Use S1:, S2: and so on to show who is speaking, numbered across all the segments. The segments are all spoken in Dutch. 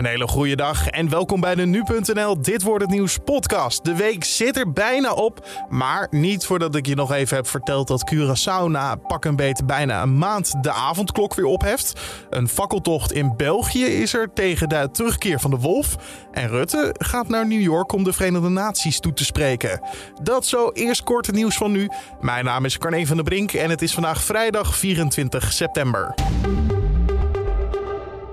S1: Een hele goede dag en welkom bij de Nu.nl Dit Wordt Het Nieuws podcast. De week zit er bijna op, maar niet voordat ik je nog even heb verteld dat Curaçao na pak een beet bijna een maand de avondklok weer opheft. Een fakkeltocht in België is er tegen de terugkeer van de wolf. En Rutte gaat naar New York om de Verenigde Naties toe te spreken. Dat zo eerst kort nieuws van nu. Mijn naam is Carne van der Brink en het is vandaag vrijdag 24 september.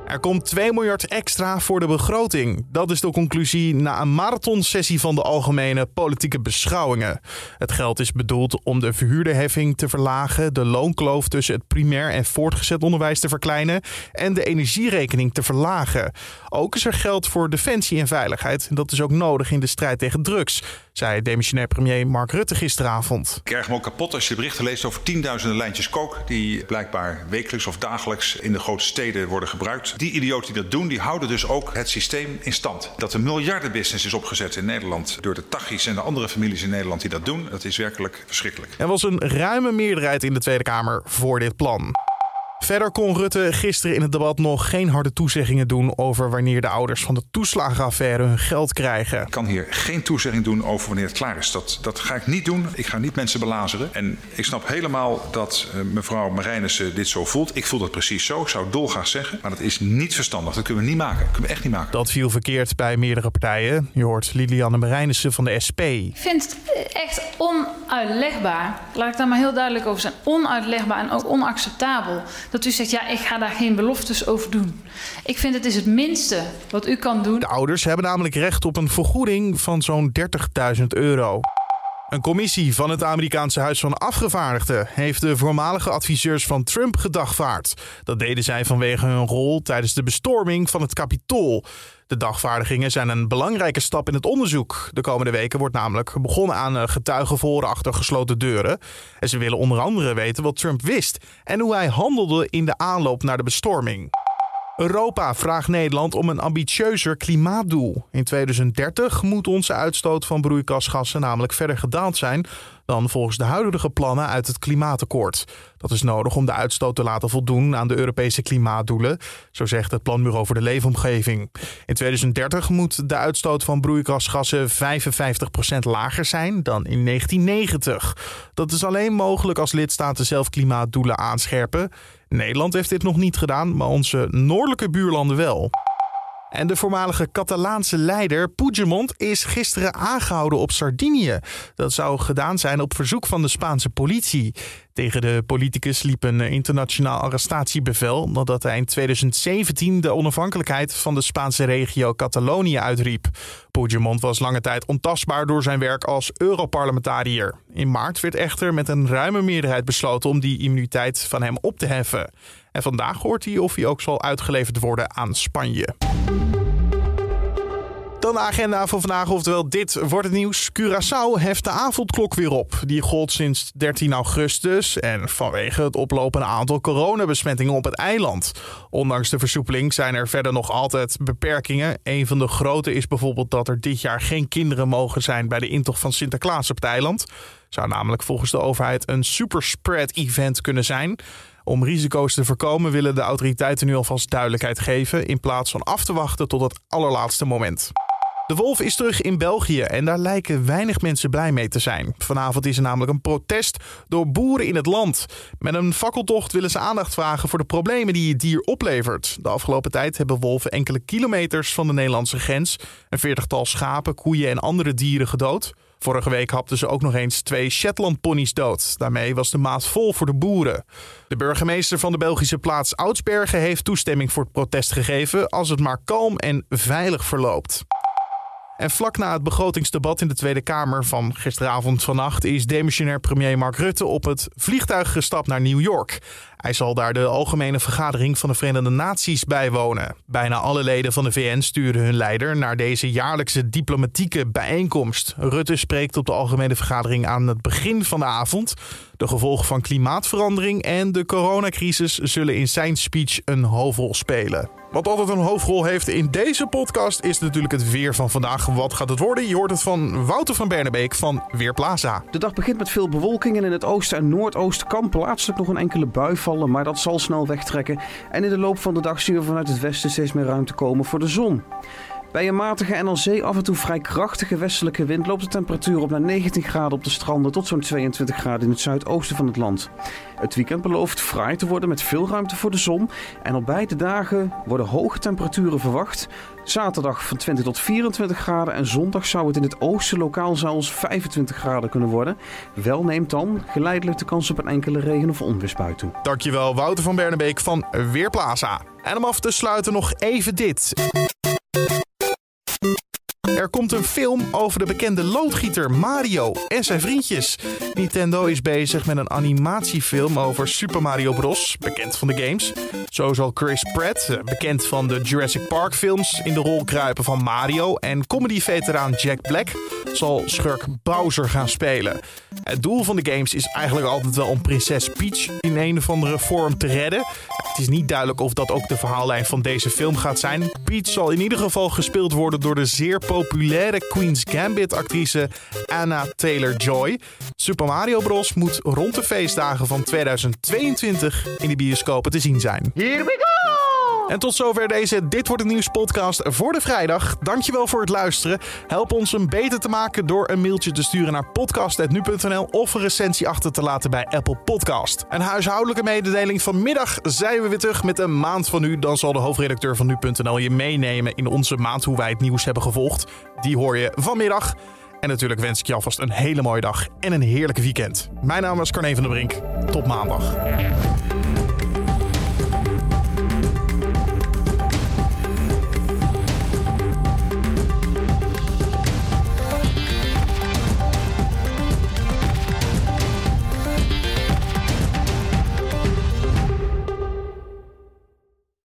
S1: Er komt 2 miljard extra voor de begroting. Dat is de conclusie na een marathonsessie van de algemene politieke beschouwingen. Het geld is bedoeld om de verhuurderheffing te verlagen, de loonkloof tussen het primair en voortgezet onderwijs te verkleinen en de energierekening te verlagen. Ook is er geld voor defensie en veiligheid. Dat is ook nodig in de strijd tegen drugs, zei demissionair premier Mark Rutte gisteravond.
S2: Ik erg me ook kapot als je berichten leest over tienduizenden lijntjes kook die blijkbaar wekelijks of dagelijks in de grote steden worden gebruikt. Die idioten die dat doen, die houden dus ook het systeem in stand. Dat een miljardenbusiness is opgezet in Nederland door de Tachis en de andere families in Nederland die dat doen, dat is werkelijk verschrikkelijk.
S1: Er was een ruime meerderheid in de Tweede Kamer voor dit plan. Verder kon Rutte gisteren in het debat nog geen harde toezeggingen doen over wanneer de ouders van de toeslagenaffaire hun geld krijgen.
S2: Ik kan hier geen toezegging doen over wanneer het klaar is. Dat, dat ga ik niet doen. Ik ga niet mensen belazeren. En ik snap helemaal dat uh, mevrouw Marijnissen dit zo voelt. Ik voel dat precies zo. Ik zou het dolgraag zeggen. Maar dat is niet verstandig. Dat kunnen we niet maken. Dat kunnen we echt niet maken.
S1: Dat viel verkeerd bij meerdere partijen. Je hoort Lilianne Marijnissen van de SP.
S3: Ik vind het echt onuitlegbaar. Laat ik daar maar heel duidelijk over zijn. Onuitlegbaar en ook onacceptabel dat u zegt, ja, ik ga daar geen beloftes over doen. Ik vind het is het minste wat u kan doen.
S1: De ouders hebben namelijk recht op een vergoeding van zo'n 30.000 euro. Een commissie van het Amerikaanse Huis van Afgevaardigden heeft de voormalige adviseurs van Trump gedagvaard. Dat deden zij vanwege hun rol tijdens de bestorming van het Capitool. De dagvaardigingen zijn een belangrijke stap in het onderzoek. De komende weken wordt namelijk begonnen aan eh, getuigenvoren achter gesloten deuren. En ze willen onder andere weten wat Trump wist en hoe hij handelde in de aanloop naar de bestorming. Europa vraagt Nederland om een ambitieuzer klimaatdoel. In 2030 moet onze uitstoot van broeikasgassen namelijk verder gedaald zijn dan volgens de huidige plannen uit het klimaatakkoord. Dat is nodig om de uitstoot te laten voldoen aan de Europese klimaatdoelen, zo zegt het Planbureau voor de Leefomgeving. In 2030 moet de uitstoot van broeikasgassen 55% lager zijn dan in 1990. Dat is alleen mogelijk als lidstaten zelf klimaatdoelen aanscherpen. Nederland heeft dit nog niet gedaan, maar onze noordelijke buurlanden wel. En de voormalige Catalaanse leider Puigdemont is gisteren aangehouden op Sardinië. Dat zou gedaan zijn op verzoek van de Spaanse politie. Tegen de politicus liep een internationaal arrestatiebevel nadat hij in 2017 de onafhankelijkheid van de Spaanse regio Catalonië uitriep. Puigdemont was lange tijd ontastbaar door zijn werk als Europarlementariër. In maart werd echter met een ruime meerderheid besloten om die immuniteit van hem op te heffen. En vandaag hoort hij of hij ook zal uitgeleverd worden aan Spanje. Dan de agenda van vandaag, oftewel dit wordt het nieuws. Curaçao heft de avondklok weer op. Die gold sinds 13 augustus en vanwege het oplopende aantal coronabesmettingen op het eiland. Ondanks de versoepeling zijn er verder nog altijd beperkingen. Een van de grote is bijvoorbeeld dat er dit jaar geen kinderen mogen zijn bij de intocht van Sinterklaas op het eiland. Zou namelijk volgens de overheid een superspread event kunnen zijn. Om risico's te voorkomen willen de autoriteiten nu alvast duidelijkheid geven in plaats van af te wachten tot het allerlaatste moment. De wolf is terug in België en daar lijken weinig mensen blij mee te zijn. Vanavond is er namelijk een protest door boeren in het land. Met een fakkeltocht willen ze aandacht vragen voor de problemen die het dier oplevert. De afgelopen tijd hebben wolven enkele kilometers van de Nederlandse grens een veertigtal schapen, koeien en andere dieren gedood. Vorige week hapten ze ook nog eens twee Shetland-ponies dood. Daarmee was de maat vol voor de boeren. De burgemeester van de Belgische plaats Oudsbergen heeft toestemming voor het protest gegeven als het maar kalm en veilig verloopt. En vlak na het begrotingsdebat in de Tweede Kamer van gisteravond vannacht is demissionair premier Mark Rutte op het vliegtuig gestapt naar New York. Hij zal daar de algemene vergadering van de Verenigde Naties bijwonen. Bijna alle leden van de VN sturen hun leider naar deze jaarlijkse diplomatieke bijeenkomst. Rutte spreekt op de algemene vergadering aan het begin van de avond. De gevolgen van klimaatverandering en de coronacrisis zullen in zijn speech een hoofdrol spelen. Wat altijd een hoofdrol heeft in deze podcast is natuurlijk het weer van vandaag. Wat gaat het worden? Je hoort het van Wouter van Bernebeek van Weerplaza.
S4: De dag begint met veel bewolking en in het oosten en noordoosten kan plaatselijk nog een enkele bui vallen, maar dat zal snel wegtrekken. En in de loop van de dag zien we vanuit het westen steeds meer ruimte komen voor de zon. Bij een matige en al zee af en toe vrij krachtige westelijke wind loopt de temperatuur op naar 19 graden op de stranden tot zo'n 22 graden in het zuidoosten van het land. Het weekend belooft fraai te worden met veel ruimte voor de zon en op beide dagen worden hoge temperaturen verwacht. Zaterdag van 20 tot 24 graden en zondag zou het in het oosten lokaal zelfs 25 graden kunnen worden. Wel neemt dan geleidelijk de kans op een enkele regen- of onweersbui toe.
S1: Dankjewel Wouter van Bernebeek van Weerplaza. En om af te sluiten nog even dit. Komt een film over de bekende loodgieter Mario en zijn vriendjes. Nintendo is bezig met een animatiefilm over Super Mario Bros., bekend van de games. Zo zal Chris Pratt, eh, bekend van de Jurassic Park films, in de rol kruipen van Mario. En comedy-veteraan Jack Black zal schurk Bowser gaan spelen. Het doel van de games is eigenlijk altijd wel om prinses Peach in een of andere vorm te redden. Het is niet duidelijk of dat ook de verhaallijn van deze film gaat zijn. Peach zal in ieder geval gespeeld worden door de zeer populaire Queen's Gambit-actrice Anna Taylor-Joy. Super Mario Bros. moet rond de feestdagen van 2022 in de bioscopen te zien zijn.
S5: Here we go!
S1: En tot zover deze Dit Wordt Het Nieuws podcast voor de vrijdag. Dankjewel voor het luisteren. Help ons hem beter te maken door een mailtje te sturen naar podcast.nu.nl of een recensie achter te laten bij Apple Podcast. Een huishoudelijke mededeling vanmiddag zijn we weer terug met een maand van nu. Dan zal de hoofdredacteur van nu.nl je meenemen in onze maand hoe wij het nieuws hebben gevolgd. Die hoor je vanmiddag. En natuurlijk wens ik je alvast een hele mooie dag en een heerlijke weekend. Mijn naam is Carne van der Brink. Tot maandag.